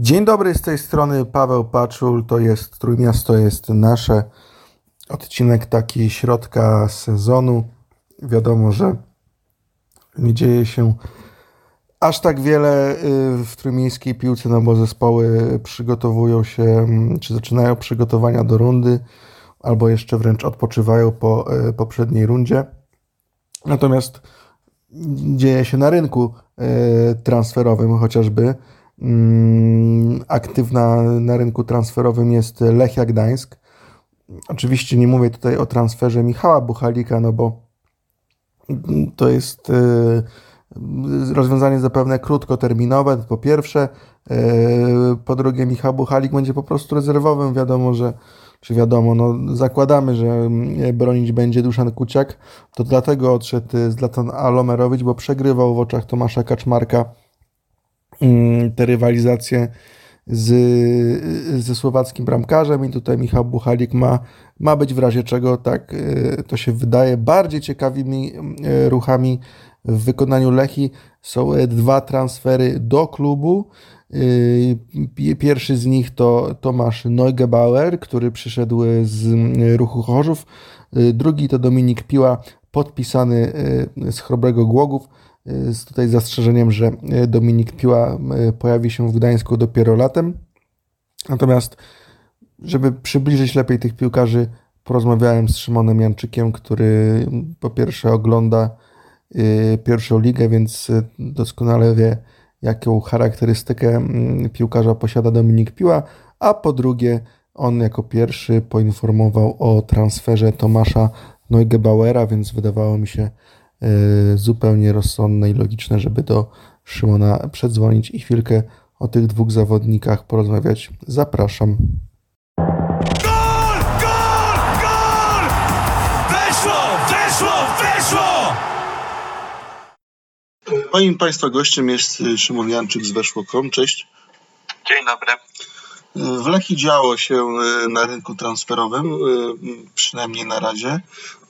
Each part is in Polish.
Dzień dobry, z tej strony Paweł Paczul, to jest Trójmiasto jest nasze. Odcinek taki środka sezonu. Wiadomo, że nie dzieje się aż tak wiele y, w trójmiejskiej piłce, no bo zespoły przygotowują się, mm, czy zaczynają przygotowania do rundy, albo jeszcze wręcz odpoczywają po y, poprzedniej rundzie. Natomiast dzieje się na rynku y, transferowym chociażby. Mm, aktywna na rynku transferowym jest Lechia Gdańsk. Oczywiście nie mówię tutaj o transferze Michała Buchalika, no bo to jest y, rozwiązanie zapewne krótkoterminowe, po pierwsze. Y, po drugie, Michał Buchalik będzie po prostu rezerwowym. Wiadomo, że, czy wiadomo, no, zakładamy, że y, bronić będzie Duszan Kuciak. To dlatego odszedł Zlatan Alomerowicz, bo przegrywał w oczach Tomasza Kaczmarka te rywalizacje z, ze słowackim bramkarzem i tutaj Michał Buchalik ma, ma być w razie czego, tak e, to się wydaje, bardziej ciekawymi e, ruchami w wykonaniu Lechi są dwa transfery do klubu. E, pierwszy z nich to Tomasz Neugebauer, który przyszedł z ruchu Chorzów. Drugi to Dominik Piła, podpisany z Chrobrego Głogów z tutaj zastrzeżeniem, że e, Dominik Piła e, pojawi się w Gdańsku dopiero latem. Natomiast, żeby przybliżyć lepiej tych piłkarzy, porozmawiałem z Szymonem Janczykiem, który po pierwsze ogląda e, pierwszą ligę, więc doskonale wie, jaką charakterystykę piłkarza posiada Dominik Piła, a po drugie, on jako pierwszy poinformował o transferze Tomasza Neugebauera, więc wydawało mi się, zupełnie rozsądne i logiczne, żeby do Szymona przedzwonić i chwilkę o tych dwóch zawodnikach porozmawiać. Zapraszam. Gol! Gol! Gol! Weszło! Weszło! Weszło! Moim Państwa gościem jest Szymon Janczyk z Weszło.com. Cześć. Dzień dobry. W Lechii działo się e, na rynku transferowym, e, przynajmniej na razie,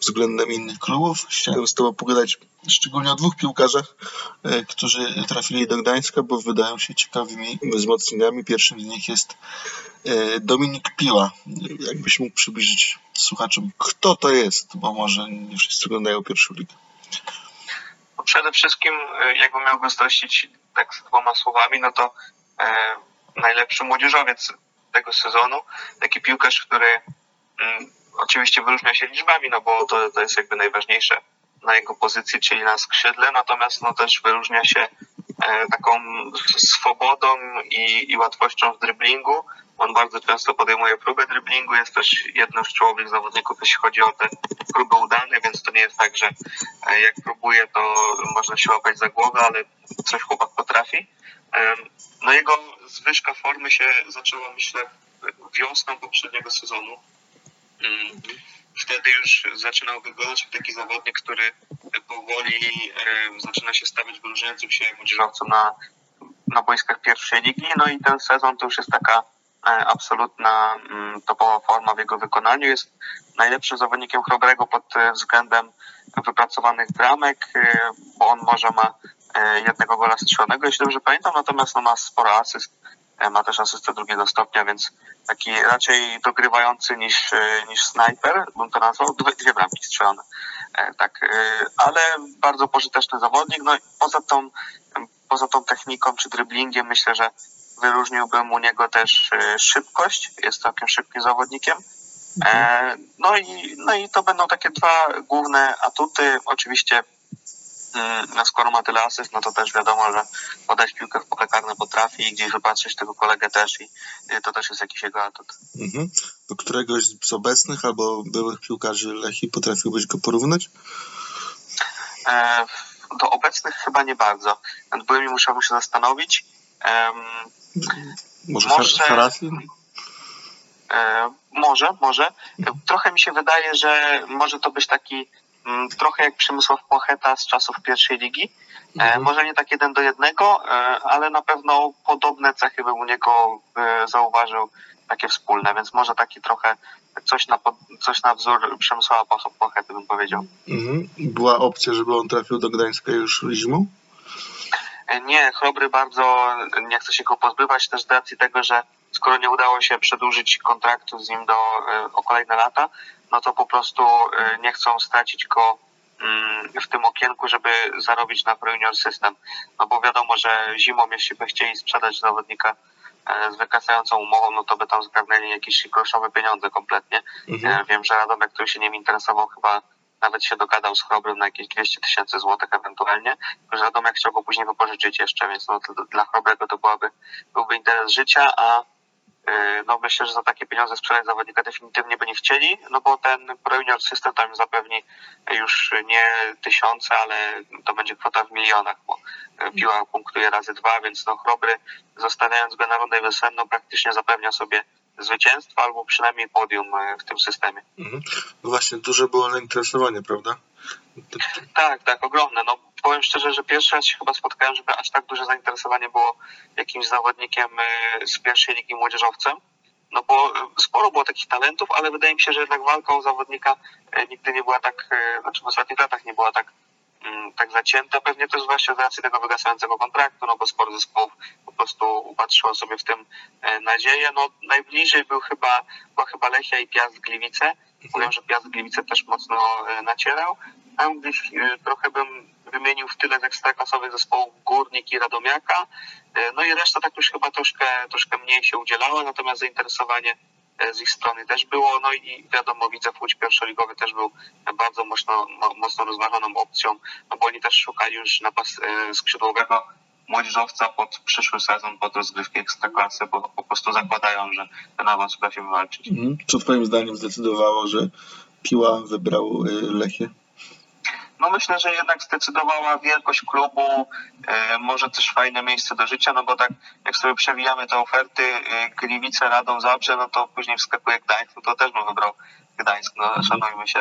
względem innych klubów. Chciałem z Tobą pogadać szczególnie o dwóch piłkarzach, e, którzy trafili do Gdańska, bo wydają się ciekawymi wzmocnieniami. Pierwszym z nich jest Dominik Piła. Jakbyś mógł przybliżyć słuchaczom, kto to jest, bo może nie wszyscy oglądają pierwszą ligę. Przede wszystkim, jakbym miał go tak z dwoma słowami, no to najlepszy młodzieżowiec tego sezonu. Taki piłkarz, który mm, oczywiście wyróżnia się liczbami, no bo to, to jest jakby najważniejsze na jego pozycji, czyli na skrzydle, natomiast no też wyróżnia się e, taką swobodą i, i łatwością w driblingu. On bardzo często podejmuje próbę driblingu, jest też jednym z czołowych zawodników, jeśli chodzi o te próby udane, więc to nie jest tak, że e, jak próbuje, to można się łapać za głowę, ale coś chłopak potrafi. No jego zwyżka formy się zaczęła, myślę, wiosną poprzedniego sezonu. Mm. Wtedy już zaczynał wyglądać taki zawodnik, który powoli zaczyna się stawiać wyróżniającym się młodzieżowcem na, na boiskach pierwszej ligi. No i ten sezon to już jest taka absolutna mm, topowa forma w jego wykonaniu. Jest najlepszym zawodnikiem Chrobrego pod e, względem wypracowanych bramek, e, bo on może ma E, jednego gola strzelonego, jeśli dobrze pamiętam, natomiast no, ma sporo asyst, e, ma też asystę drugiego stopnia, więc taki raczej dogrywający niż, e, niż snajper, bym to nazwał, dwie, dwie bramki strzelone. Tak, ale bardzo pożyteczny zawodnik, no i poza tą, poza tą techniką czy dryblingiem myślę, że wyróżniłbym u niego też szybkość, jest całkiem szybkim zawodnikiem. No i, no i to będą takie dwa główne atuty. Oczywiście no skoro ma tyle asyst, no to też wiadomo, że podać piłkę w pole karne potrafi i gdzieś wypatrzeć tego kolegę też i y, to też jest jakiś jego atut. Mhm. Do któregoś z obecnych albo byłych piłkarzy Lechi potrafiłbyś go porównać? E, do obecnych chyba nie bardzo. Nad byłymi musiałbym się zastanowić. Może może e, może, może. Trochę mi się wydaje, że może to być taki Mm, trochę jak Przemysław Płocheta z czasów pierwszej ligi. E, mhm. Może nie tak jeden do jednego, e, ale na pewno podobne cechy bym u niego e, zauważył, takie wspólne, więc może taki trochę coś na, coś na wzór Przemysława Płochety bym powiedział. Mhm. Była opcja, żeby on trafił do Gdańska już zimą? Nie, Chrobry bardzo nie chce się go pozbywać też z racji tego, że skoro nie udało się przedłużyć kontraktu z nim do, o kolejne lata, no to po prostu nie chcą stracić go mm, w tym okienku, żeby zarobić na Pro Junior System. No bo wiadomo, że zimą, jeśli by chcieli sprzedać zawodnika z wykasającą umową, no to by tam zgarnęli jakieś groszowe pieniądze kompletnie. Mhm. Wiem, że Radomek, który się nim interesował, chyba nawet się dogadał z Chrobrym na jakieś 200 tysięcy złotych ewentualnie, że Radomek chciał go później wypożyczyć jeszcze, więc no, dla Chrobrego to byłaby, byłby interes życia, a yy, no myślę, że za takie pieniądze sprzedać zawodnika definitywnie by nie chcieli, no bo ten Pro Junior System tam zapewni już nie tysiące, ale to będzie kwota w milionach, bo piła punktuje razy dwa, więc no Chrobry zostawiając go na rundę wiosenną praktycznie zapewnia sobie zwycięstwo albo przynajmniej podium e, w tym systemie. Mhm. No właśnie, duże było zainteresowanie, prawda? Tak, tak, ogromne. No, powiem szczerze, że pierwszy raz się chyba spotkałem, żeby aż tak duże zainteresowanie było jakimś zawodnikiem e, z pierwszej ligi młodzieżowcem. No bo e, sporo było takich talentów, ale wydaje mi się, że jednak walka o zawodnika nigdy nie była tak, znaczy w ostatnich latach nie była tak tak zacięta, pewnie też właśnie z racji tego wygasającego kontraktu, no bo sporo zespołów po prostu upatrzyło sobie w tym e, nadzieję. No najbliżej był chyba, była chyba Lechia i Piast Gliwice. Mhm. Powiem, że Piast Gliwice też mocno e, nacierał. Tam gdzieś e, trochę bym wymienił w tyle z ekstraklasowych zespołów Górnik i Radomiaka. No i reszta tak już chyba troszkę, troszkę mniej się udzielała, natomiast zainteresowanie z ich strony też było. No i wiadomo, widzę Łódź pierwszoligowy też był bardzo mocno, mocno rozważaną opcją, no bo oni też szukali już napas e, skrzydłowego młodzieżowca pod przyszły sezon, pod rozgrywki ekstraklasy, bo po prostu zakładają, że ten awans uda się wywalczyć. Mhm. Co twoim zdaniem zdecydowało, że Piła wybrał e, Lechię? No myślę, że jednak zdecydowała wielkość klubu, e, może też fajne miejsce do życia, no bo tak jak sobie przewijamy te oferty e, Gliwice, Radą, Zabrze, no to później wskakuje Gdańsk, no to też bym wybrał Gdańsk, no szanujmy się.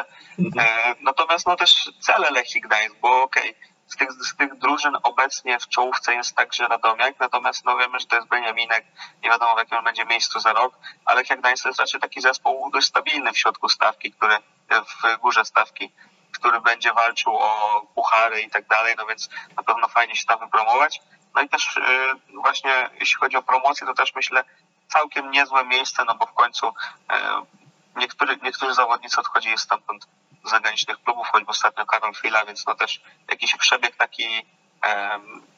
E, natomiast no też cele Lechii Gdańsk, bo okej, okay, z tych, z tych drużyn obecnie w czołówce jest także Radomiak, natomiast no wiemy, że to jest Beniaminek, nie wiadomo w jakim będzie miejscu za rok, ale jak Gdańsk jest raczej taki zespół dość stabilny w środku stawki, który w górze stawki który będzie walczył o puchary i tak dalej, no więc na pewno fajnie się tam wypromować. No i też y, właśnie jeśli chodzi o promocję, to też myślę całkiem niezłe miejsce, no bo w końcu y, niektóry, niektórzy zawodnicy odchodzili stamtąd z zagranicznych klubów, choćby ostatnio Karol Chwila, więc no też jakiś przebieg taki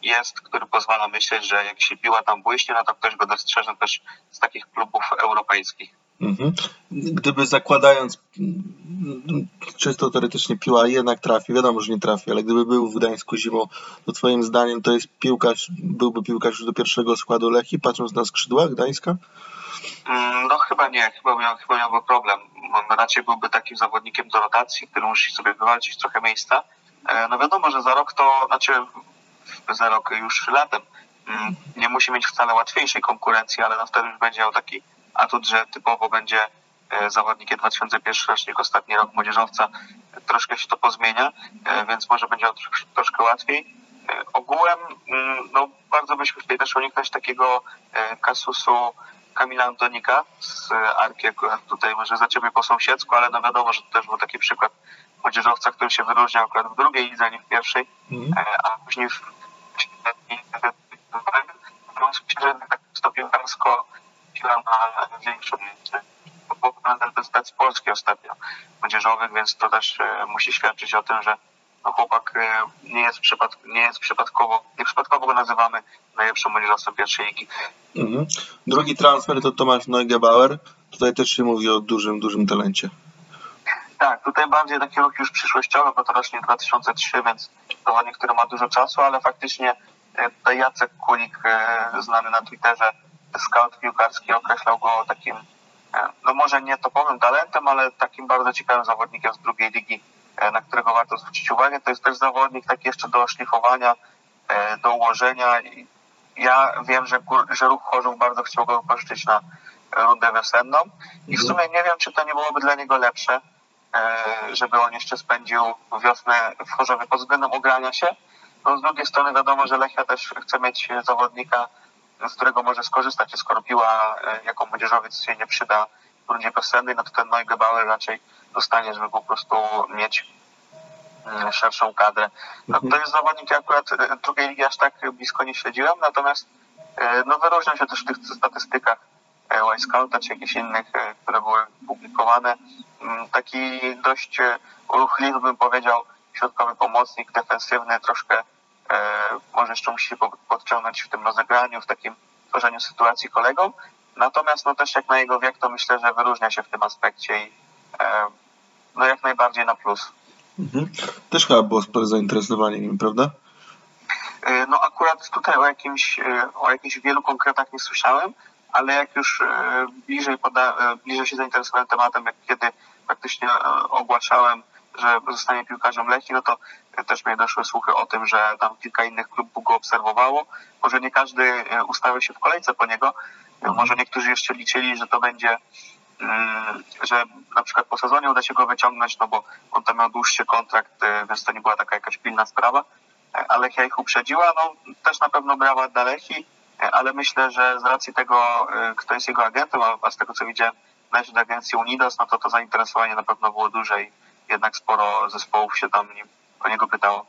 jest, który pozwala myśleć, że jak się piła tam błyśnie, no to ktoś go dostrzeże też z takich klubów europejskich. Mhm. Gdyby zakładając, czysto teoretycznie piła jednak trafi, wiadomo, że nie trafi, ale gdyby był w Gdańsku zimą, to twoim zdaniem to jest piłkarz, byłby piłkarz do pierwszego składu Lechi, patrząc na skrzydła Gdańska? Mm, no chyba nie, chyba, miał, chyba miałby problem. Raczej byłby takim zawodnikiem do rotacji, który musi sobie wywalczyć trochę miejsca. E, no wiadomo, że za rok to, znaczy za rok już latem mm, nie musi mieć wcale łatwiejszej konkurencji, ale no wtedy już będzie miał taki atut, że typowo będzie e, zawodnikiem 2001 rocznik, ostatni rok młodzieżowca, troszkę się to pozmienia, e, więc może będzie troszkę łatwiej. E, ogółem, mm, no, bardzo byśmy chcieli też uniknąć takiego kasusu Kamila Antonika z Arki, akurat tutaj może za ciebie po sąsiedzku, ale no wiadomo, że to też był taki przykład młodzieżowca, który się wyróżniał akurat w drugiej lidze, nie w pierwszej, mm. a później w myślę, że tak stopienkarsko chwila na większą reprezentacji Polski ostatnio młodzieżowych, więc to też e, musi świadczyć o tym, że no chłopak e, nie jest, przypad, nie jest przypadkowo, nie przypadkowo go nazywamy najlepszym młodzieżowcem pierwszej ligi. Mhm. Drugi transfer to Tomasz Neugebauer. Tutaj też się mówi o dużym, dużym talencie. Tak, tutaj bardziej taki rok już przyszłościowy, bo to rocznie 2003, więc zawodnik, który ma dużo czasu, ale faktycznie e, tutaj Jacek Kulik, znany na Twitterze, scout piłkarski określał go takim, e, no może nie topowym talentem, ale takim bardzo ciekawym zawodnikiem z drugiej ligi, e, na którego warto zwrócić uwagę. To jest też zawodnik taki jeszcze do szlifowania, e, do ułożenia. Ja wiem, że, że ruch Chorzów bardzo chciał go wypożyczyć na rundę wiosenną i w mhm. sumie nie wiem, czy to nie byłoby dla niego lepsze, żeby on jeszcze spędził wiosnę w Chorzowie pod względem ogrania się. No z drugiej strony wiadomo, że Lechia też chce mieć zawodnika z którego może skorzystać. Skoro piła e, jako młodzieżowiec się nie przyda w rundzie wiosennej, no to ten Neugebauer raczej dostanie, żeby po prostu mieć mm, szerszą kadrę. No, mhm. to jest zawodnik, akurat drugiej ligi aż tak blisko nie śledziłem, natomiast no, wyróżniał się też w tych statystykach Scouta czy jakichś innych, które były publikowane. Mm, taki dość ruchliwy, bym powiedział, środkowy pomocnik, defensywny, troszkę może jeszcze musi się podciągnąć w tym rozegraniu, w takim tworzeniu sytuacji kolegom. Natomiast no też jak na jego wiek, to myślę, że wyróżnia się w tym aspekcie i e, no jak najbardziej na plus. Mhm. Też chyba było spore zainteresowanie nim, prawda? E, no akurat tutaj o jakimś, e, o jakichś wielu konkretach nie słyszałem, ale jak już bliżej, poda, bliżej się zainteresowałem tematem, jak kiedy praktycznie ogłaszałem, że zostanie piłkarzem Lechii, no to też mnie doszły słuchy o tym, że tam kilka innych klubów go obserwowało. Może nie każdy ustawił się w kolejce po niego, może niektórzy jeszcze liczyli, że to będzie, mm, że na przykład po sezonie uda się go wyciągnąć, no bo on tam miał dłuższy kontrakt, y, więc to nie była taka jakaś pilna sprawa. Ale ja ich uprzedziła, no też na pewno brała dla Lechi, ale myślę, że z racji tego, kto jest jego agentem, a z tego co widziałem, należy do agencji Unidos, no to to zainteresowanie na pewno było duże i jednak sporo zespołów się tam o niego pytało.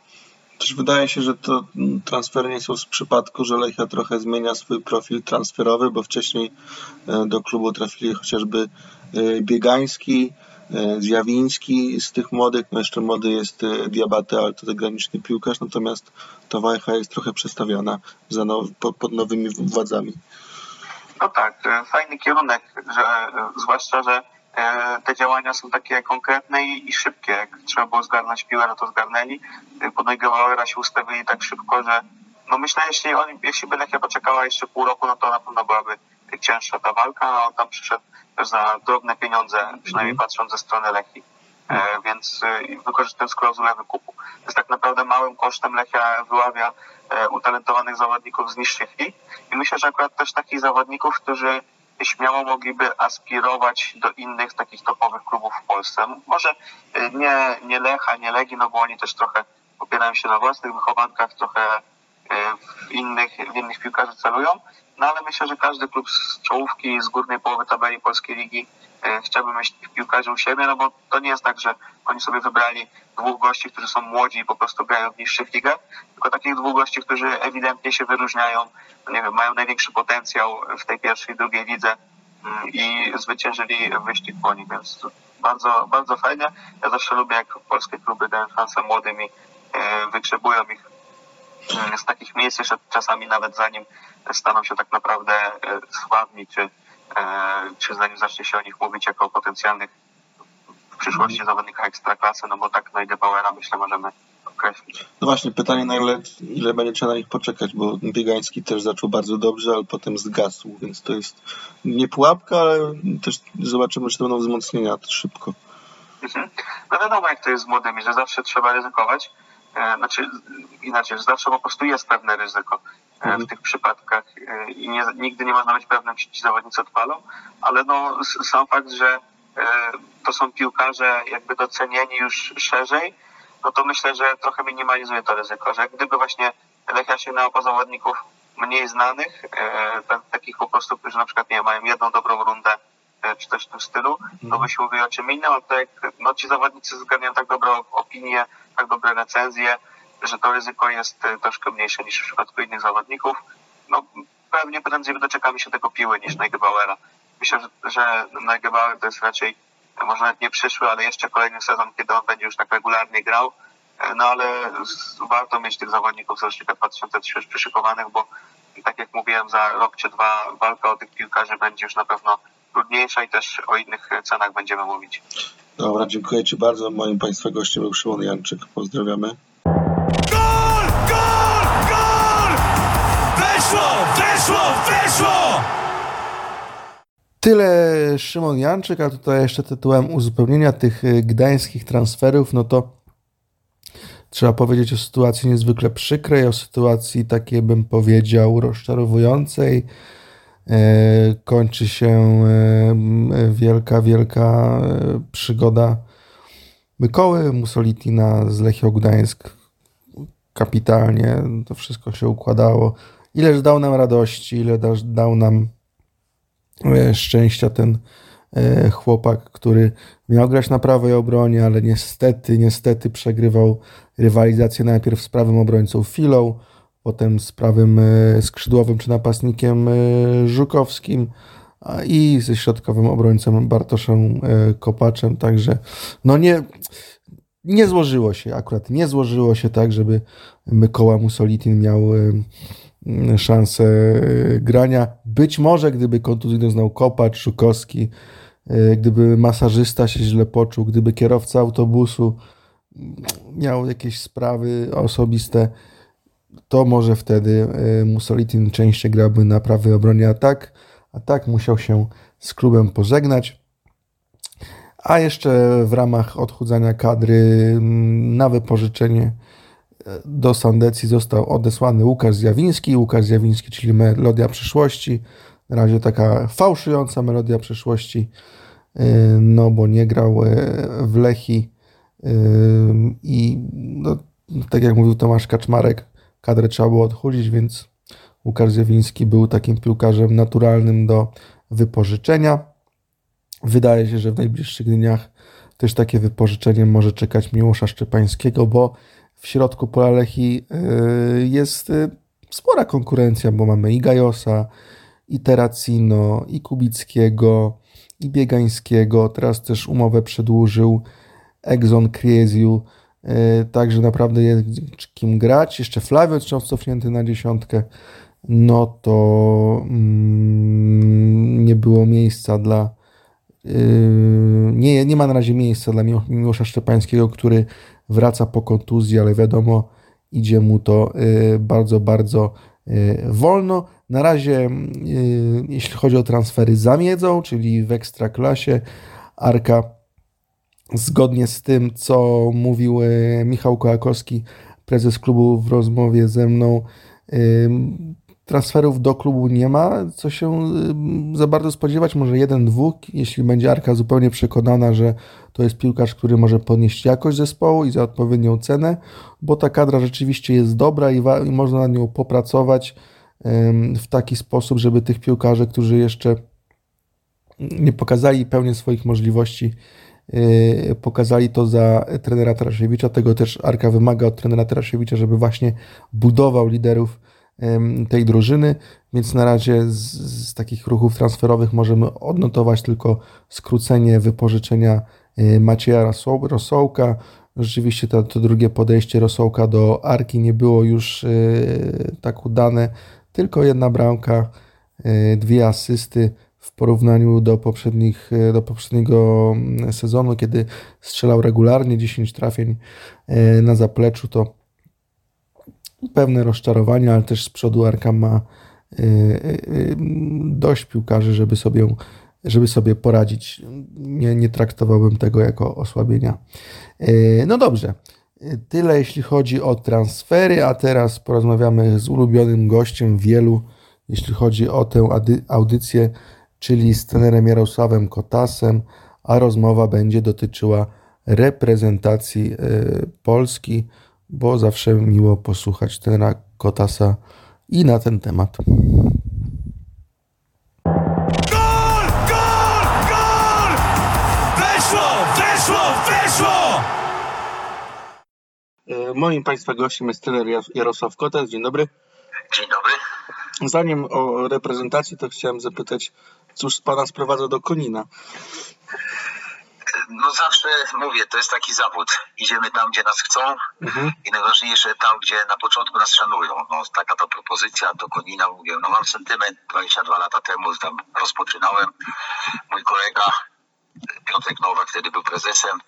Też wydaje się, że to transfery nie są z przypadku, że Lechia trochę zmienia swój profil transferowy, bo wcześniej e, do klubu trafili chociażby e, Biegański, e, Zjawiński z tych młodych, no jeszcze młody jest Diabate, ale to zagraniczny piłkarz, natomiast ta Wajcha jest trochę przestawiona za now, pod nowymi władzami. No tak, fajny kierunek, że, zwłaszcza, że te działania są takie konkretne i, szybkie. Jak trzeba było zgarnąć piłę, no to zgarnęli. E, pod Neugebauera się ustawili tak szybko, że no myślę, jeśli, on, jeśli by Lechia poczekała jeszcze pół roku, no to na pewno byłaby cięższa ta walka, a on tam przyszedł też za drobne pieniądze, przynajmniej mm. patrząc ze strony Lechii. E, więc e, wykorzystując klauzulę wykupu. Więc tak naprawdę małym kosztem Lechia wyławia e, utalentowanych zawodników z niższych lig i myślę, że akurat też takich zawodników, którzy śmiało mogliby aspirować do innych takich topowych klubów w Polsce. Może y, nie, nie Lecha, nie Legi, no bo oni też trochę opierają się na własnych wychowankach, trochę y, w innych, w innych piłkarzy celują, no ale myślę, że każdy klub z czołówki, z górnej połowy tabeli Polskiej Ligi e, chciałby mieć tych piłkarzy u siebie, no bo to nie jest tak, że oni sobie wybrali dwóch gości, którzy są młodzi i po prostu grają w niższych ligach, tylko takich dwóch gości, którzy ewidentnie się wyróżniają, no nie wiem, mają największy potencjał w tej pierwszej, drugiej lidze mm, i zwyciężyli wyścig po nich, więc bardzo, bardzo fajnie. Ja zawsze lubię, jak polskie kluby dają szansę młodym i e, wygrzebują ich mm, z takich miejsc jeszcze czasami nawet zanim staną się tak naprawdę e, sławni, czy, czy zanim zacznie się o nich mówić jako o potencjalnych w przyszłości zawodnikach ekstraklasy, no bo tak na Bauera myślę możemy określić. No właśnie, pytanie na ile, ile będzie trzeba na nich poczekać, bo Biegański też zaczął bardzo dobrze, ale potem zgasł, więc to jest nie pułapka, ale też zobaczymy, czy to będą wzmocnienia szybko. Mhm. No wiadomo, jak to jest z młodymi, że zawsze trzeba ryzykować. E, znaczy, inaczej, że zawsze po prostu jest pewne ryzyko. E, w tych przypadkach e, i nie, nigdy nie można być pewnym, czy ci zawodnicy odpalą, ale no, sam fakt, że e, to są piłkarze jakby docenieni już szerzej, no to myślę, że trochę minimalizuje to ryzyko, że gdyby właśnie Lechia sięgnęła po zawodników mniej znanych, takich po prostu, którzy na przykład nie mają jedną dobrą rundę, czy coś w tym stylu, to mhm. by się mówiło o czym innym, a tak no, ci zawodnicy zgarniają tak dobrą opinię, tak dobre recenzje, że to ryzyko jest e, troszkę mniejsze niż w przypadku innych zawodników. No, pewnie prędzej doczekamy się tego piły niż Neugebauera. Myślę, że, że Neugebauer to jest raczej może nawet nie przyszły, ale jeszcze kolejny sezon, kiedy on będzie już tak regularnie grał. E, no ale warto mieć tych zawodników z rocznika 2003 już przyszykowanych, bo tak jak mówiłem, za rok czy dwa walka o tych piłkarzy będzie już na pewno trudniejsza i też o innych cenach będziemy mówić. Dobra, dziękuję Ci bardzo. Moim Państwa gościem był Szymon Janczyk. Pozdrawiamy. Weszło! Weszło! Tyle Szymon Janczyk, a tutaj jeszcze tytułem uzupełnienia tych y, gdańskich transferów, no to trzeba powiedzieć o sytuacji niezwykle przykrej, o sytuacji takiej bym powiedział rozczarowującej. E, kończy się e, wielka, wielka e, przygoda Mykoły Mussolitina z Lechio Gdańsk. Kapitalnie to wszystko się układało ileż dał nam radości, ile dał nam e, szczęścia ten e, chłopak, który miał grać na prawej obronie, ale niestety, niestety przegrywał rywalizację najpierw z prawym obrońcą Filą, potem z prawym e, skrzydłowym czy napastnikiem Żukowskim i ze środkowym obrońcą Bartoszem Kopaczem, także no nie, nie złożyło się akurat, nie złożyło się tak, żeby Mykoła Musolitin miał szansę e, grania. Być może gdyby kontuzję doznał Kopacz, Szukowski, e, gdyby masażysta się źle poczuł, gdyby kierowca autobusu miał jakieś sprawy osobiste, to może wtedy e, Musolitin częściej grałby na prawej obronie, a tak, a tak musiał się z klubem pożegnać. A jeszcze w ramach odchudzania kadry na wypożyczenie do Sandecji został odesłany Łukasz Zjawiński. Łukasz Zjawiński, czyli melodia przyszłości. Na razie taka fałszująca melodia przyszłości, y, no bo nie grał y, w Lechi y, i no, tak jak mówił Tomasz Kaczmarek, kadrę trzeba było odchudzić, więc Łukasz Zjawiński był takim piłkarzem naturalnym do wypożyczenia. Wydaje się, że w najbliższych dniach też takie wypożyczenie może czekać Miłosza Szczepańskiego, bo w środku pola Lechi y, jest y, spora konkurencja, bo mamy i Gajosa, i Terracino, i Kubickiego, i Biegańskiego. Teraz też umowę przedłużył Exxon Kriesiu. Y, także naprawdę jest kim grać. Jeszcze Flavio wciąż cofnięty na dziesiątkę. No to mm, nie było miejsca dla nie, nie ma na razie miejsca dla Miłosza Szczepańskiego, który wraca po kontuzji, ale wiadomo, idzie mu to y, bardzo, bardzo y, wolno. Na razie, y, jeśli chodzi o transfery zamiedzą, czyli w ekstraklasie, Arka zgodnie z tym, co mówił Michał Kołakowski, prezes klubu w rozmowie ze mną, transferów do klubu nie ma, co się za bardzo spodziewać, może jeden, dwóch, jeśli będzie Arka zupełnie przekonana, że to jest piłkarz, który może podnieść jakość zespołu i za odpowiednią cenę, bo ta kadra rzeczywiście jest dobra i, i można na nią popracować w taki sposób, żeby tych piłkarzy, którzy jeszcze nie pokazali pełni swoich możliwości, yy, pokazali to za trenera Tarasiewicza. Tego też Arka wymaga od trenera Tarasiewicza, żeby właśnie budował liderów tej drużyny, więc na razie z, z, takich ruchów transferowych możemy odnotować tylko skrócenie wypożyczenia y, Macieja Rosołka. Rzeczywiście to, to drugie podejście Rosołka do Arki nie było już y, tak udane, tylko jedna bramka, y, dwie asysty w porównaniu do, poprzednich, do poprzedniego mm, sezonu, kiedy strzelał regularnie 10 trafień na zapleczu, to pewne rozczarowanie, ale też z przodu Arka ma y, y, y, dość piłkarzy, żeby sobie, żeby sobie poradzić. Nie, nie traktowałbym tego jako osłabienia. No dobrze. Tyle jeśli chodzi o transfery, a teraz porozmawiamy z ulubionym gościem wielu, jeśli chodzi o tę audycję, czyli z trenerem Jarosławem Kotasem, a rozmowa będzie dotyczyła reprezentacji Polski bo zawsze miło posłuchać tenera Kotasa i na ten temat. Gol! Gol! Gol! Weszło! Weszło! Weszło! E, moim Państwa gościem jest trener Jarosław Kotas. Dzień dobry. Dzień dobry. Zanim o reprezentacji, to chciałem zapytać, cóż Pana sprowadza do Konina? No zawsze mówię, to jest taki zawód. Idziemy tam, gdzie nas chcą mhm. i najważniejsze tam, gdzie na początku nas szanują. No, taka ta propozycja do Konina, mówię, no mam sentyment, 22 lata temu tam rozpoczynałem. Mój kolega Piotrek Nowak wtedy był prezesem,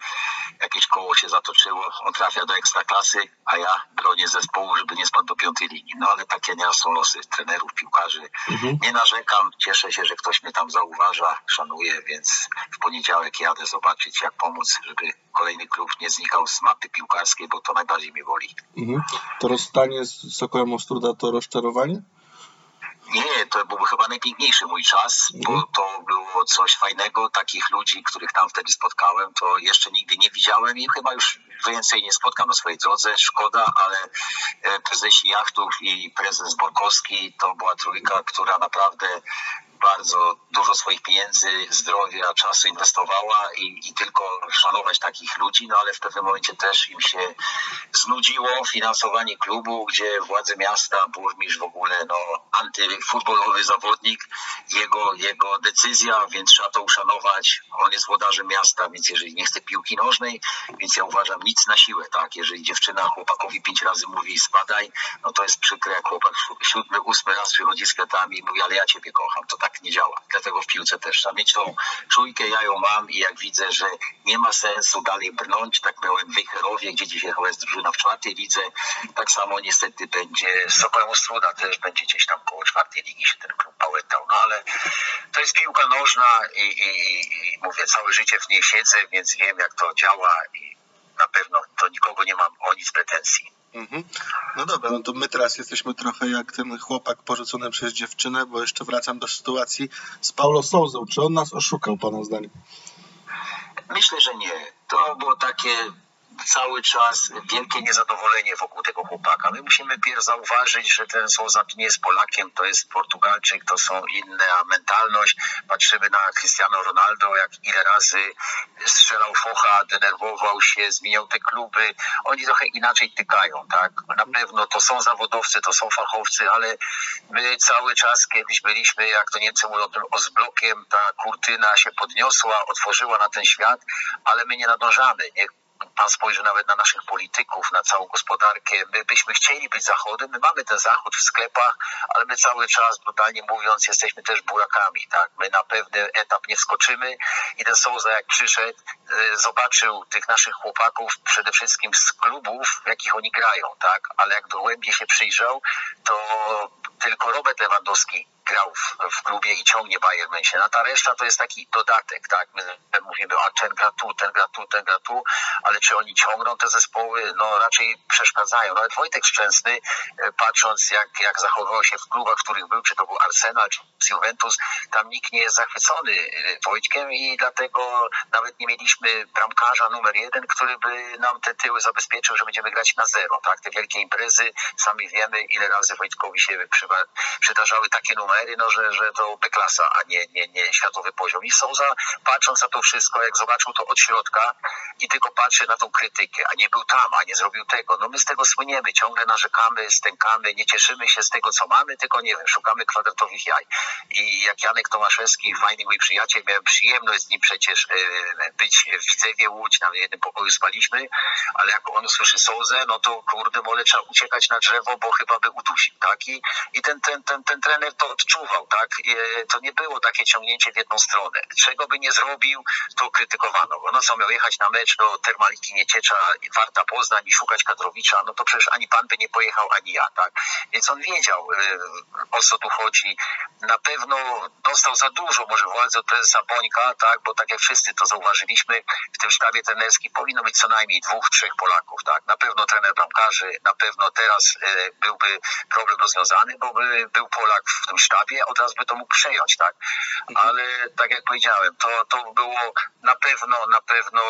jakieś koło się zatoczyło, on trafia do ekstraklasy, a ja bronię zespołu, żeby nie spadł do piątej linii. No ale takie nieraz są losy trenerów, piłkarzy. Mhm. Nie narzekam, cieszę się, że ktoś mnie tam zauważa, szanuje, więc w poniedziałek jadę zobaczyć, jak pomóc, żeby kolejny klub nie znikał z mapy piłkarskiej, bo to najbardziej mnie boli. Mhm. To rozstanie z Sokołem Ostruda to rozczarowanie? Nie, to był chyba najpiękniejszy mój czas, bo mhm. to było coś fajnego. Takich ludzi, których tam wtedy spotkałem, to jeszcze nigdy nie widziałem i chyba już więcej nie spotkam na swojej drodze. Szkoda, ale e, prezesi jachtów i prezes Borkowski to była trójka, która naprawdę bardzo dużo swoich pieniędzy, zdrowia, czasu inwestowała i, i tylko szanować takich ludzi, no ale w pewnym momencie też im się znudziło finansowanie klubu, gdzie władze miasta, burmistrz w ogóle, no antyfutbolowy zawodnik, jego, jego decyzja, więc trzeba to uszanować. On jest włodarzem miasta, więc jeżeli nie chce piłki nożnej, więc ja uważam nic na siłę, tak? Jeżeli dziewczyna chłopakowi pięć razy mówi spadaj, no to jest przykre, jak chłopak siódmy, ósmy raz przychodzi z kwiatami i mówi, ale ja ciebie kocham. To tak nie działa. Dlatego w piłce też trzeba mieć tą czujkę, ja ją mam i jak widzę, że nie ma sensu dalej brnąć, tak miałem w Wejherowie, gdzie dzisiaj chyba jest drużyna w czwartej lidze, tak samo niestety będzie z Sokołem Ostruda też będzie gdzieś tam koło czwartej ligi się ten klub pałętał, no ale to jest piłka nożna i, i, i mówię, całe życie w niej siedzę, więc wiem jak to działa i na pewno to nikogo nie mam o nic pretensji. Mhm. No dobra, no to my teraz jesteśmy trochę jak ten chłopak porzucony przez dziewczynę, bo jeszcze wracam do sytuacji z Paulo Souzą. Czy on nas oszukał, pana zdaniem? Myślę, że nie. To było takie cały czas wielkie niezadowolenie wokół tego chłopaka. My musimy pierw zauważyć, że ten Souza nie jest Polakiem, to jest Portugalczyk, to są inna mentalność. Patrzymy na Cristiano Ronaldo, jak ile razy strzelał focha, denerwował się, zmieniał te kluby. Oni trochę inaczej tykają, tak? Na pewno to są zawodowcy, to są fachowcy, ale my cały czas kiedyś byliśmy, jak to Niemcy mówią, tym ozblokiem, ta kurtyna się podniosła, otworzyła na ten świat, ale my nie nadążamy. Niech pan spojrzy nawet na naszych polityków, na całą gospodarkę. My byśmy chcieli być Zachodem, my mamy ten Zachód w sklepach, ale my cały czas, brutalnie mówiąc, jesteśmy też burakami, tak? My na pewny etap nie wskoczymy i ten Souza jak przyszedł, y, zobaczył tych naszych chłopaków przede wszystkim z klubów, w jakich oni grają, tak? Ale jak dogłębnie się przyjrzał, to tylko Robert Lewandowski grał w, w klubie i ciągnie Bayern München. A ta reszta to jest taki dodatek, tak? My mówimy, a ten gra tu, ten gra tu, ten gra tu, ale czy oni ciągną te zespoły? No raczej przeszkadzają. Nawet Wojtek Szczęsny, e, patrząc jak, jak zachowywał się w klubach, w których był, czy to był Arsenal, czy Juventus, tam nikt nie jest zachwycony e, Wojtkiem i dlatego nawet nie mieliśmy bramkarza numer jeden, który by nam te tyły zabezpieczył, że będziemy grać na zero, tak? Te wielkie imprezy, sami wiemy, ile razy Wojtkowi się przydarzały takie numery, numery, no, że, że to B-klasa, a nie, nie, nie światowy poziom. I Souza, patrząc na to wszystko, jak zobaczył to od środka i tylko patrzy na tą krytykę, a nie był tam, a nie zrobił tego, no my z tego słyniemy, ciągle narzekamy, stękamy, nie cieszymy się z tego, co mamy, tylko nie wiem, szukamy kwadratowych jaj. I jak Janek Tomaszewski, fajny mój przyjaciel, miałem przyjemność z nim przecież e, być w Widzewie Łódź, na jednym pokoju spaliśmy, ale jak on usłyszy Souzę, no to kurde, mole trzeba uciekać na drzewo, bo chyba by udusił, tak? I, i ten, ten, ten, ten trener to odczuwał, tak? To nie było takie ciągnięcie w jedną stronę. Czego by nie zrobił, to krytykowano go. No co, miał jechać na mecz do Termaliki Nieciecza, Warta Poznań i szukać kadrowicza, no to przecież ani pan by nie pojechał, ani ja, tak? Więc on wiedział, e, o co tu chodzi. Na pewno dostał za dużo może władzy od prezesa Bońka, tak? Bo tak jak wszyscy to zauważyliśmy, w tym sztabie trenerskim powinno być co najmniej dwóch, trzech Polaków, tak? Na pewno trener bramkarzy, na pewno teraz e, byłby problem rozwiązany, bo by był Polak w tym sztabie, od razu by to mógł przejąć, tak? Mhm. Ale tak jak powiedziałem, to, to było na pewno, na pewno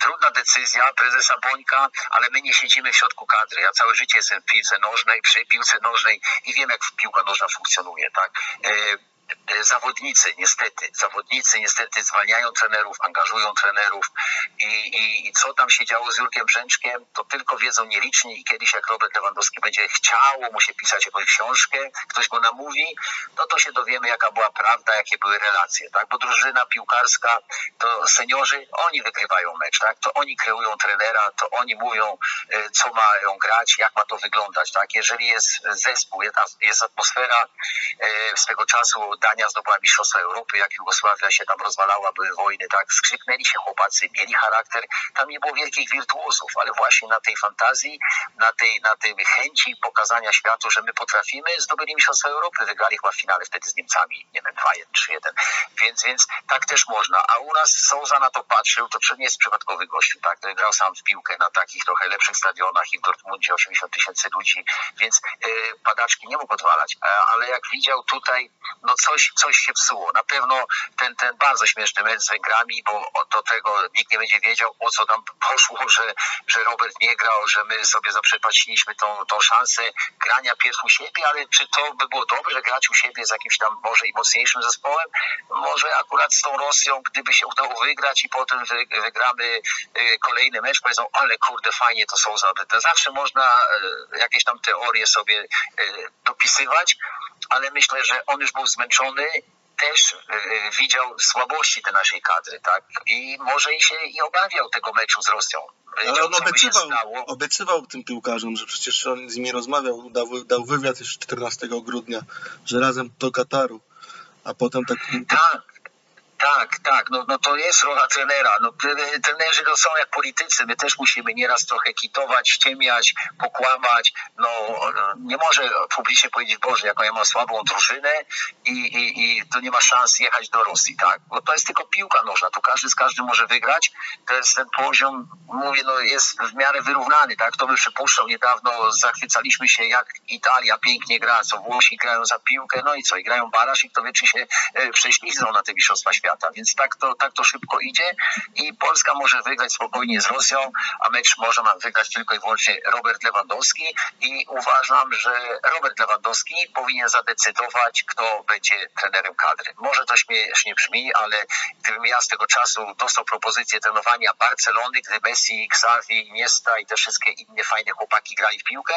trudna decyzja prezesa Bońka, ale my nie siedzimy w środku kadry. Ja całe życie jestem w piłce nożnej, przy piłce nożnej i wiem, jak piłka nożna funkcjonuje, tak? E, zawodnicy, niestety, zawodnicy niestety zwalniają trenerów, angażują trenerów i, i, i, co tam się działo z Jurkiem Brzęczkiem, to tylko wiedzą nieliczni i kiedyś jak Robert Lewandowski będzie chciało mu się pisać jakąś książkę, ktoś go namówi, no to się dowiemy jaka była prawda, jakie były relacje, tak, bo drużyna piłkarska, to seniorzy, oni wygrywają mecz, tak, to oni kreują trenera, to oni mówią, e, co mają grać, jak ma to wyglądać, tak, jeżeli jest zespół, jest atmosfera e, swego czasu Dania zdobyła Mistrzostwo Europy, jak Jugosławia się tam rozwalała, były wojny, tak, skrzyknęli się chłopacy, mieli charakter, tam nie było wielkich wirtuozów, ale właśnie na tej fantazji, na tej, na tej chęci pokazania światu, że my potrafimy, zdobyli Mistrzostwo Europy, wygrali chyba w finale wtedy z Niemcami, nie wiem, 2-1, 3-1, więc, więc tak też można, a u nas Souza na to patrzył, to nie jest przypadkowy gościu, tak, to grał sam w piłkę na takich trochę lepszych stadionach i w Dortmundzie 80 tysięcy ludzi, więc yy, padaczki nie mógł odwalać, ale jak widział tutaj, no coś, coś się psuło. Na pewno ten, ten bardzo śmieszny mecz z Węgrami, bo do tego nikt nie będzie wiedział, o co tam poszło, że, że Robert nie grał, że my sobie zaprzepaściliśmy tą, tą szansę grania pierw u siebie, ale czy to by było dobrze grać u siebie z jakimś tam może i mocniejszym zespołem? Może akurat z tą Rosją, gdyby się udało wygrać i potem wygramy y, kolejny mecz, powiedzą, ale kurde, fajnie to są zabyte. Zawsze można y, jakieś tam teorie sobie y, dopisywać, ale myślę, że on już był zmęczony też widział słabości tej naszej kadry, tak? I może i się i obawiał tego meczu z Rosją. Ale on obiecywał, obiecywał tym piłkarzom, że przecież on z nimi rozmawiał, dał, dał wywiad już 14 grudnia, że razem do Kataru, a potem tak... Tak, tak, tak, no, no to jest rola trenera. No, trenerzy to są jak politycy, my też musimy nieraz trochę kitować, ściemiać, pokłamać. No, nie może publicznie powiedzieć, Boże, jaką ja mam słabą drużynę i, i, i to nie ma szans jechać do Rosji, tak? Bo to jest tylko piłka nożna, tu każdy z każdym może wygrać. To jest ten poziom, mówię, no jest w miarę wyrównany, tak? To by przypuszczał niedawno, zachwycaliśmy się, jak Italia pięknie gra, co Włosi grają za piłkę, no i co, i grają baraż i kto wie, czy się e, prześlizną na te Mistrzostwa Świata świata, więc tak to, tak to szybko idzie i Polska może wygrać spokojnie z Rosją, a mecz może nam wygrać tylko i wyłącznie Robert Lewandowski i uważam, że Robert Lewandowski powinien zadecydować, kto będzie trenerem kadry. Może to śmiesznie brzmi, ale gdybym ja z tego czasu dostał propozycję trenowania Barcelony, gdy Messi, Xavi, Iniesta i te wszystkie inne fajne chłopaki grali w piłkę,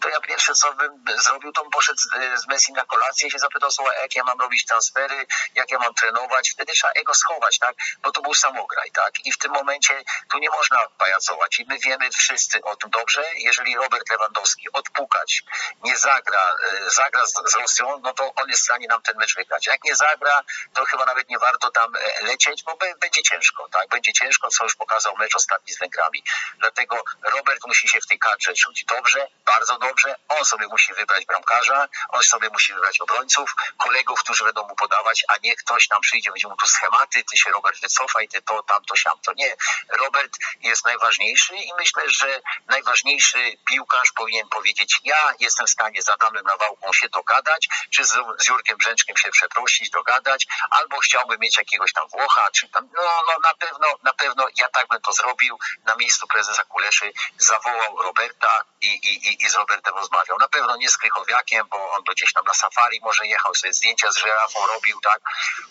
to ja pierwsze co bym zrobił, to bym poszedł z, Messi na kolację i się zapytał, słuchaj, jak ja mam robić transfery, jak ja mam trenować. Wtedy trzeba jego schować, tak? Bo to był samograj, tak? I w tym momencie tu nie można pajacować. I my wiemy wszyscy o tym dobrze. Jeżeli Robert Lewandowski odpukać, nie zagra, e, zagra z, z Rosją, no to on jest w stanie nam ten mecz wygrać. Jak nie zagra, to chyba nawet nie warto tam e, lecieć, bo będzie ciężko, tak? Będzie ciężko, co już pokazał mecz ostatni z Węgrami. Dlatego Robert musi się w tej kadrze czuć dobrze, bardzo dobrze. On sobie musi wybrać bramkarza, on sobie musi wybrać obrońców, kolegów, którzy będą mu podawać, a nie ktoś nam przyjdzie, będzie mu tu schematy, ty się Robert wycofaj, ty to, tamto, siamto. Nie, Robert jest najważniejszy i myślę, że najważniejszy piłkarz powinien powiedzieć, ja jestem w stanie z Adamem Nawałką się dogadać, czy z, z Jurkiem Brzęczkiem się przeprosić, dogadać, albo chciałbym mieć jakiegoś tam Włocha, czy tam, no, no na pewno, na pewno ja tak bym to zrobił, na miejscu prezesa Kuleszy zawołał Roberta i, i, i, z Robertem rozmawiał. Na pewno nie z Krychowiakiem, bo on gdzieś tam na safari może jechał, sobie zdjęcia z żyrafą robił, tak?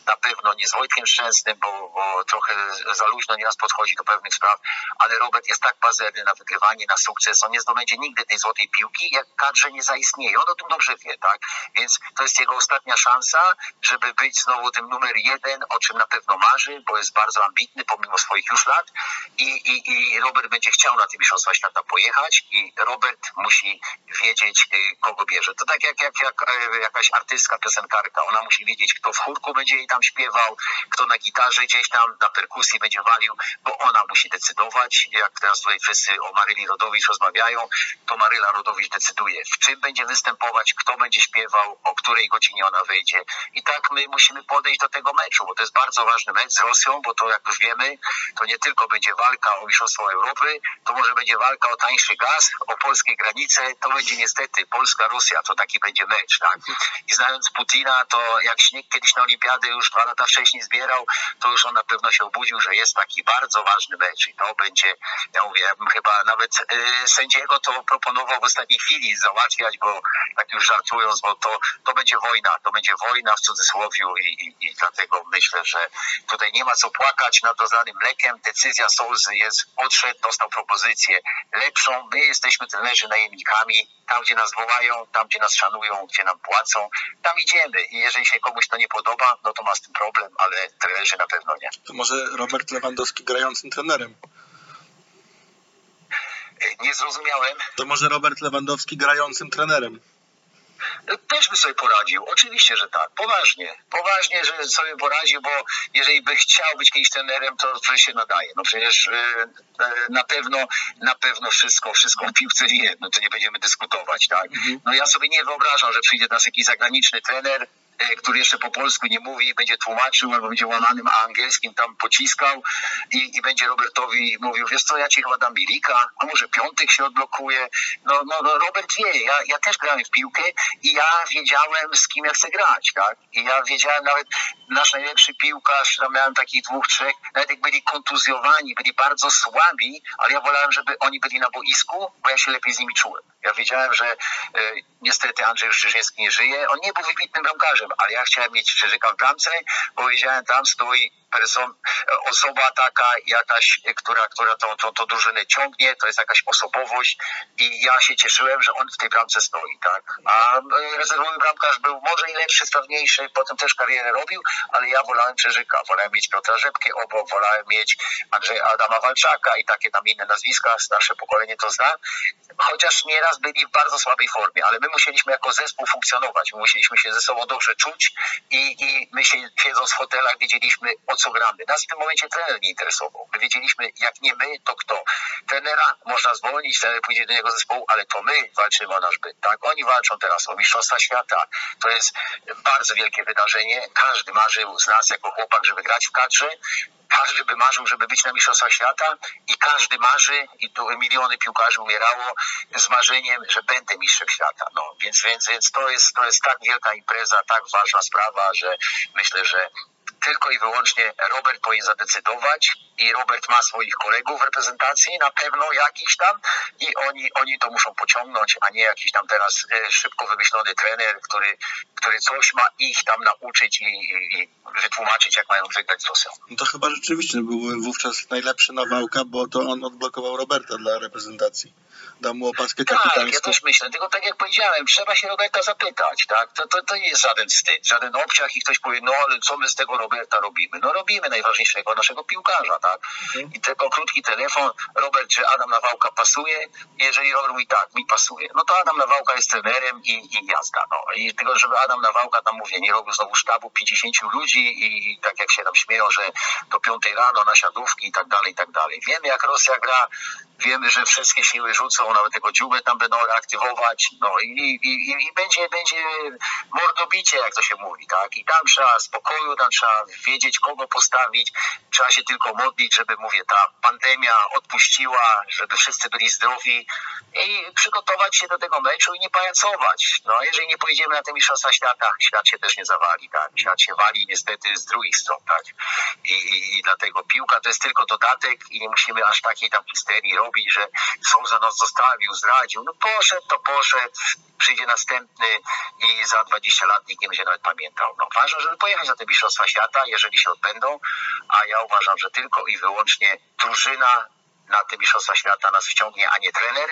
Na pewno nie z Wojtkiem Szczęsnym, bo, bo trochę za luźno nieraz podchodzi do pewnych spraw, ale Robert jest tak pazerny na wygrywanie, na sukces, on nie zdobędzie nigdy tej złotej piłki, jak kadrze nie zaistnieje. On o tym dobrze wie, tak? Więc to jest jego ostatnia szansa, żeby być znowu tym numer jeden, o czym na pewno marzy, bo jest bardzo ambitny pomimo swoich już lat i, i, i Robert będzie chciał na tym Mistrzostwa Świata pojechać i Robert musi wiedzieć, y, kogo bierze. To tak jak, jak, jak e, jakaś artystka, piosenkarka, ona musi wiedzieć, kto w chórku będzie jej tam śpiewał, kto na gitarze gdzieś tam na perkusji będzie walił, bo ona musi decydować. Jak teraz tutaj wszyscy o Maryli Rodowicz rozmawiają, to Maryla Rodowicz decyduje, w czym będzie występować, kto będzie śpiewał, o której godzinie ona wejdzie. I tak my musimy podejść do tego meczu, bo to jest bardzo ważny mecz z Rosją, bo to jak już wiemy, to nie tylko będzie walka o Mistrzostwo Europy, to może będzie walka o tańszy gaz, o polskie granice, to będzie niestety Polska-Rosja, to taki będzie mecz, tak? I znając Putina, to jak śnieg kiedyś na Olimpiady już dwa lata wcześniej zbierał, to już on na pewno się obudził, że jest taki bardzo ważny mecz i to będzie, ja mówię, ja bym chyba nawet y, sędziego to proponował w ostatniej chwili załatwiać, bo tak już żartując, bo to, to będzie wojna, to będzie wojna w cudzysłowiu i, i, i dlatego myślę, że tutaj nie ma co płakać nad rozlanym mlekiem. Decyzja Solzy jest, odszedł, dostał propozycję lepszą. My jesteśmy trenerzy najemnikami, tam gdzie nas wołają, tam gdzie nas szanują, gdzie nam płacą, tam idziemy i jeżeli się komuś to nie podoba, no to ma z tym problem, ale trenerzy na pewno nie. To może Robert Lewandowski grającym trenerem? Nie zrozumiałem. To może Robert Lewandowski grającym trenerem? Też by sobie poradził, oczywiście, że tak, poważnie, poważnie, że sobie poradził, bo jeżeli by chciał być kiedyś trenerem, to przecież się nadaje. No przecież yy, na pewno, na pewno wszystko, wszystko w piłce wie, no to nie będziemy dyskutować, tak. Mhm. No ja sobie nie wyobrażam, że przyjdzie nas jakiś zagraniczny trener, który jeszcze po polsku nie mówi, będzie tłumaczył albo będzie łamanym angielskim tam pociskał i, i będzie Robertowi mówił, wiesz co, ja ci chyba dam a może piątek się odblokuje. No, no, no Robert wie, ja, ja też grałem w piłkę i ja wiedziałem z kim ja chcę grać, tak? I ja wiedziałem nawet, nasz najlepszy piłkarz, tam miałem takich dwóch, trzech, nawet jak byli kontuzjowani, byli bardzo słabi, ale ja wolałem, żeby oni byli na boisku, bo ja się lepiej z nimi czułem. Ja wiedziałem, że e, niestety Andrzej Szczyżyński nie żyje. On nie był wybitnym bramkarzem, ale ja chciałem mieć Szczyżyka w bramce, bo wiedziałem, tam stoi person, osoba taka jakaś, która, która tą, tą, tą drużynę ciągnie, to jest jakaś osobowość i ja się cieszyłem, że on w tej bramce stoi, tak. A e, rezerwowy bramkarz był może i lepszy, sprawniejszy, potem też karierę robił, ale ja wolałem Czerzyka, wolałem mieć Piotra Rzepkę obok, wolałem mieć Andrzeja Adama Walczaka i takie tam inne nazwiska, starsze pokolenie to zna, chociaż nieraz byli w bardzo słabej formie, ale my musieliśmy jako zespół funkcjonować, my musieliśmy się ze sobą dobrze czuć i, i my się siedząc w hotelach wiedzieliśmy o co gramy. Nas w tym momencie trener nie interesował. My wiedzieliśmy, jak nie my, to kto. Trenera można zwolnić, trener pójdzie do niego zespołu, ale to my walczymy o nasz byt. Tak? Oni walczą teraz o Mistrzostwa Świata. To jest bardzo wielkie wydarzenie. Każdy marzył z nas jako chłopak, żeby grać w kadrze każdy by marzył, żeby być na Mistrzostwach Świata i każdy marzy, i tu miliony piłkarzy umierało z marzeniem, że będę mistrzem świata. No, więc, więc, więc to, jest, to jest tak wielka impreza, tak ważna sprawa, że myślę, że tylko i wyłącznie Robert powinien zadecydować i Robert ma swoich kolegów w reprezentacji, na pewno jakiś tam i oni, oni to muszą pociągnąć, a nie jakiś tam teraz e, szybko wymyślony trener, który, który coś ma ich tam nauczyć i, i, i wytłumaczyć, jak mają żegnać z Rosją. No to chyba rzeczywiście był wówczas najlepszy Nawałka, bo to on odblokował Roberta dla reprezentacji dam mu opaskę kapitańską. Tak, ja też myślę, tylko tak jak powiedziałem, trzeba się Roberta zapytać, tak? To, to, to nie jest żaden wstyd, żaden obciach i ktoś powie, no ale co my z tego Roberta robimy? No robimy najważniejszego naszego piłkarza, tak? Mhm. I tylko krótki telefon, Robert, czy Adam Nawałka pasuje? Jeżeli Robert mówi tak, mi pasuje, no to Adam Nawałka jest trenerem i, i jazda, no. I tylko, żeby Adam Nawałka tam, mówię, nie robił znowu sztabu 50 ludzi i, tak jak się tam śmieją, że do piątej rano na siadówki i tak dalej, i tak dalej. Wiemy, jak Rosja gra, wiemy, że wszystkie siły rzucą, nawet tego dziubę tam będą reaktywować, no i, i, i będzie, będzie mordobicie, jak to się mówi, tak? I tam trzeba spokoju, tam trzeba wiedzieć, kogo postawić, trzeba się tylko modlić, żeby, mówię, ta pandemia odpuściła, żeby wszyscy byli zdrowi i przygotować się do tego meczu i nie pajacować. No, jeżeli nie pojedziemy na te Mistrzostwa Świata, świat się też nie zawali, tak? Świat się wali niestety z drugich stron, tak? I, i, i dlatego piłka to jest tylko dodatek i nie musimy aż takiej tam histerii robić, że są za nas zostawił, zdradził. No poszedł, to poszedł, przyjdzie następny i za 20 lat nikt nie będzie nawet pamiętał. No ważne, żeby pojechać na te Mistrzostwa Świata, jeżeli się odbędą, a ja uważam, że tylko i wyłącznie drużyna na te Mistrzostwa Świata nas wciągnie, a nie trener,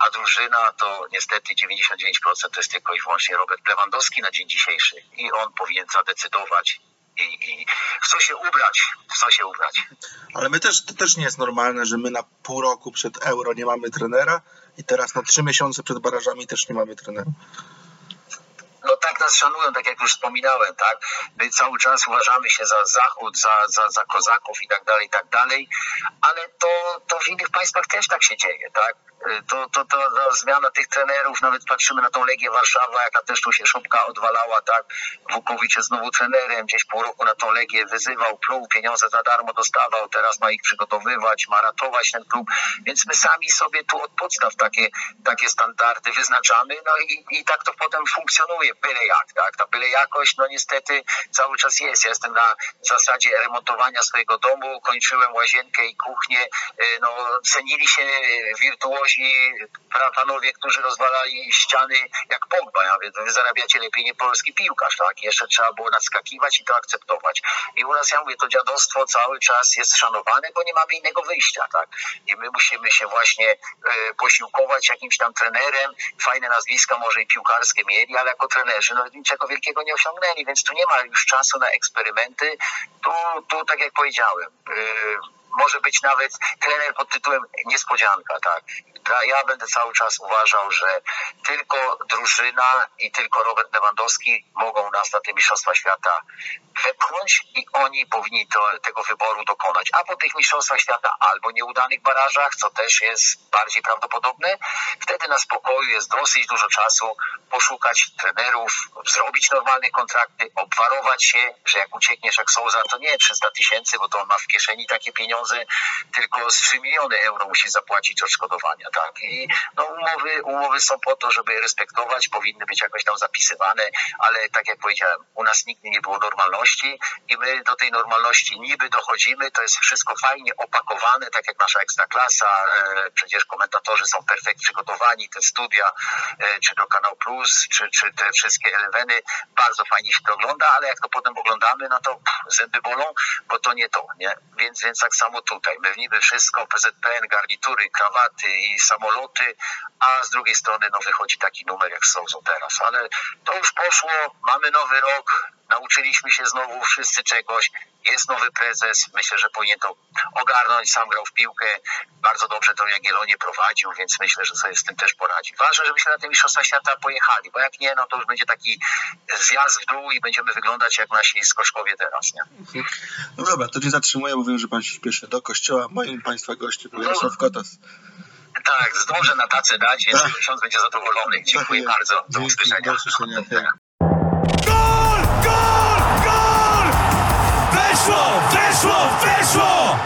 a drużyna to niestety 99% to jest tylko i wyłącznie Robert Lewandowski na dzień dzisiejszy i on powinien zadecydować i, i w co się ubrać, co się ubrać. Ale my też, to też nie jest normalne, że my na pół roku przed euro nie mamy trenera i teraz na trzy miesiące przed barażami też nie mamy trenera no tak nas szanują, tak jak już wspominałem, tak? My cały czas uważamy się za Zachód, za, za, za kozaków i tak dalej, i tak dalej, ale to, to w innych państwach też tak się dzieje, tak? To, to, to, to zmiana tych trenerów, nawet patrzymy na tą Legię Warszawa, jaka też tu się szopka odwalała, tak, Wukowicz jest znowu trenerem, gdzieś pół roku na tą Legię wyzywał, pluł, pieniądze za darmo dostawał, teraz ma ich przygotowywać, ma ratować ten klub, więc my sami sobie tu od podstaw takie, takie standardy wyznaczamy, no i, i tak to potem funkcjonuje, byle jak, tak, ta byle jakość, no niestety cały czas jest, ja jestem na zasadzie remontowania swojego domu, kończyłem łazienkę i kuchnię, y, no cenili się wirtuozni ci panowie, którzy rozwalali ściany jak Pogba, ja wiem, wy zarabiacie lepiej nie polski piłkarz, tak? Jeszcze trzeba było nadskakiwać i to akceptować. I u nas, ja mówię, to dziadostwo cały czas jest szanowane, bo nie mamy innego wyjścia, tak? I my musimy się właśnie e, posiłkować jakimś tam trenerem, fajne nazwiska może i piłkarskie mieli, ale jako trenerzy no niczego wielkiego nie osiągnęli, więc tu nie ma już czasu na eksperymenty. Tu, tu tak jak powiedziałem, e, może być nawet trener pod tytułem niespodzianka, tak. Ja będę cały czas uważał, że tylko drużyna i tylko Robert Lewandowski mogą nas na te Mistrzostwa Świata wepchnąć i oni powinni to, tego wyboru dokonać. A po tych mistrzostwach świata albo nieudanych barażach, co też jest bardziej prawdopodobne, wtedy na spokoju jest dosyć dużo czasu poszukać trenerów, zrobić normalne kontrakty, obwarować się, że jak uciekniesz jak Souza, to nie 300 tysięcy, bo to on ma w kieszeni takie pieniądze, tylko z 3 miliony euro musi zapłacić odszkodowania, tak? I no, umowy, umowy są po to, żeby je respektować, powinny być jakoś tam zapisywane, ale tak jak powiedziałem, u nas nigdy nie było normalności i my do tej normalności niby dochodzimy, to jest wszystko fajnie opakowane, tak jak nasza ekstraklasa, e, przecież komentatorzy są perfekt przygotowani, te studia, e, czy do Kanał Plus, czy, czy te wszystkie eleweny, bardzo fajnie się to ogląda, ale jak to potem oglądamy, no to pff, zęby bolą, bo to nie to, nie? Więc, więc tak samo tutaj, my niby wszystko, PZPN, garnitury, krawaty i samoloty, a z drugiej strony no wychodzi taki numer jak Sozo teraz, ale to już poszło, mamy nowy rok, nauczyliśmy się znowu wszyscy czegoś, jest nowy prezes, myślę, że powinien to ogarnąć, sam grał w piłkę, bardzo dobrze to Jagiellonie prowadził, więc myślę, że sobie z tym też poradzi. Ważne, żebyśmy na te Mistrzostwa Świata pojechali, bo jak nie, no to już będzie taki zjazd w dół i będziemy wyglądać jak nasi skoczkowie teraz, nie? No dobra, to nie zatrzymuję, bo wiem, że pan się śpieszy do kościoła. Moim państwa gościem był Jarosław Kotas. Tak, zdążę na tacę dać, więc Tak. ksiądz będzie zadowolony. Dziękuję Tak bardzo, do usłyszenia. do usłyszenia. Weszło! Weszło! Weszło!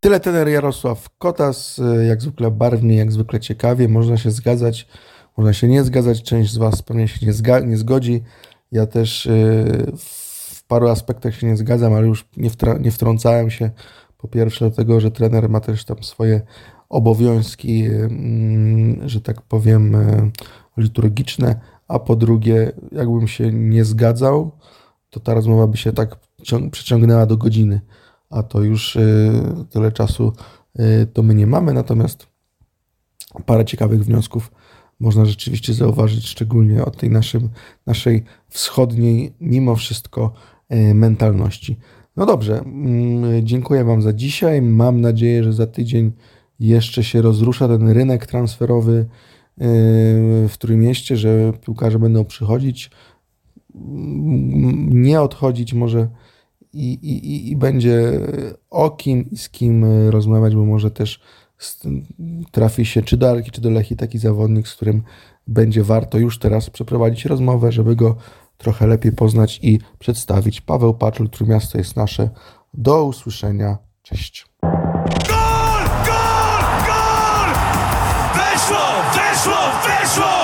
Tyle tener Jarosław Kotas, jak zwykle barwnie, jak zwykle ciekawie. Można się zgadzać, można się nie zgadzać. Część z Was pewnie się nie, zga- nie zgodzi. Ja też y, w paru aspektach się nie zgadzam, ale już nie, wtra- nie wtrącałem się. Po pierwsze, dlatego, że trener ma też tam swoje obowiązki, mm, że tak powiem, y, liturgiczne. A po drugie, jakbym się nie zgadzał, to ta rozmowa by się tak przeciągnęła do godziny a to już y, tyle czasu y, to my nie mamy, natomiast parę ciekawych wniosków można rzeczywiście zauważyć, szczególnie od tej naszym, naszej wschodniej, mimo wszystko, y, mentalności. No dobrze, mm, dziękuję Wam za dzisiaj. Mam nadzieję, że za tydzień jeszcze się rozrusza ten rynek transferowy w Trójmieście, że piłkarze będą przychodzić, nie odchodzić może i, i, i- będzie o kim i z kim rozmawiać, bo może też trafi się czy do Arki, czy do Lechi taki zawodnik, z którym będzie warto już teraz przeprowadzić rozmowę, żeby go trochę lepiej poznać i przedstawić. Paweł Paczul, Trójmiasto jest nasze. Do usłyszenia. Cześć. Gol! Gol! Gol! Weszło! Weszło!